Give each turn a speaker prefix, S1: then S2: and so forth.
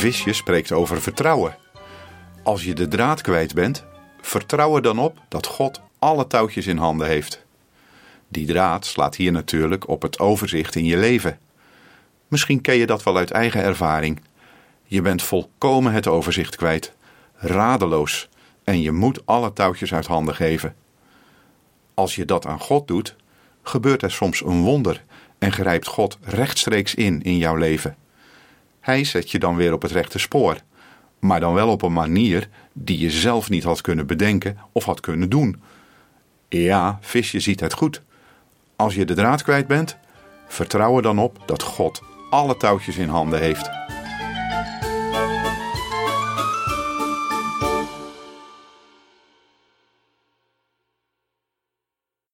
S1: Visje spreekt over vertrouwen. Als je de draad kwijt bent, vertrouw er dan op dat God alle touwtjes in handen heeft. Die draad slaat hier natuurlijk op het overzicht in je leven. Misschien ken je dat wel uit eigen ervaring. Je bent volkomen het overzicht kwijt, radeloos en je moet alle touwtjes uit handen geven. Als je dat aan God doet, gebeurt er soms een wonder en grijpt God rechtstreeks in in jouw leven. Hij zet je dan weer op het rechte spoor, maar dan wel op een manier die je zelf niet had kunnen bedenken of had kunnen doen. Ja, visje ziet het goed. Als je de draad kwijt bent, vertrouw er dan op dat God alle touwtjes in handen heeft.